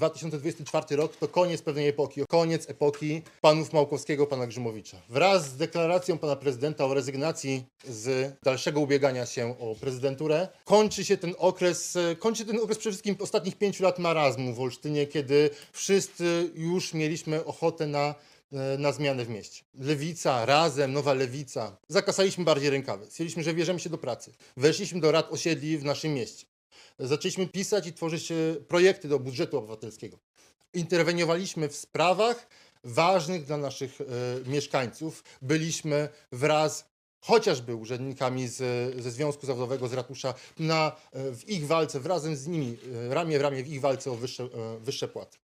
2024 rok to koniec pewnej epoki, koniec epoki panów Małkowskiego, pana Grzymowicza. Wraz z deklaracją pana prezydenta o rezygnacji z dalszego ubiegania się o prezydenturę, kończy się ten okres, kończy ten okres przede wszystkim ostatnich pięciu lat marazmu w Olsztynie, kiedy wszyscy już mieliśmy ochotę na na zmianę w mieście. Lewica, razem, nowa lewica. Zakasaliśmy bardziej rękawy. Stwierdziliśmy, że bierzemy się do pracy. Weszliśmy do rad osiedli w naszym mieście. Zaczęliśmy pisać i tworzyć e, projekty do budżetu obywatelskiego. Interweniowaliśmy w sprawach ważnych dla naszych e, mieszkańców. Byliśmy wraz chociażby urzędnikami z, ze Związku Zawodowego, z ratusza, na, e, w ich walce, razem z nimi, ramię w ramię w ich walce o wyższe, wyższe płaty.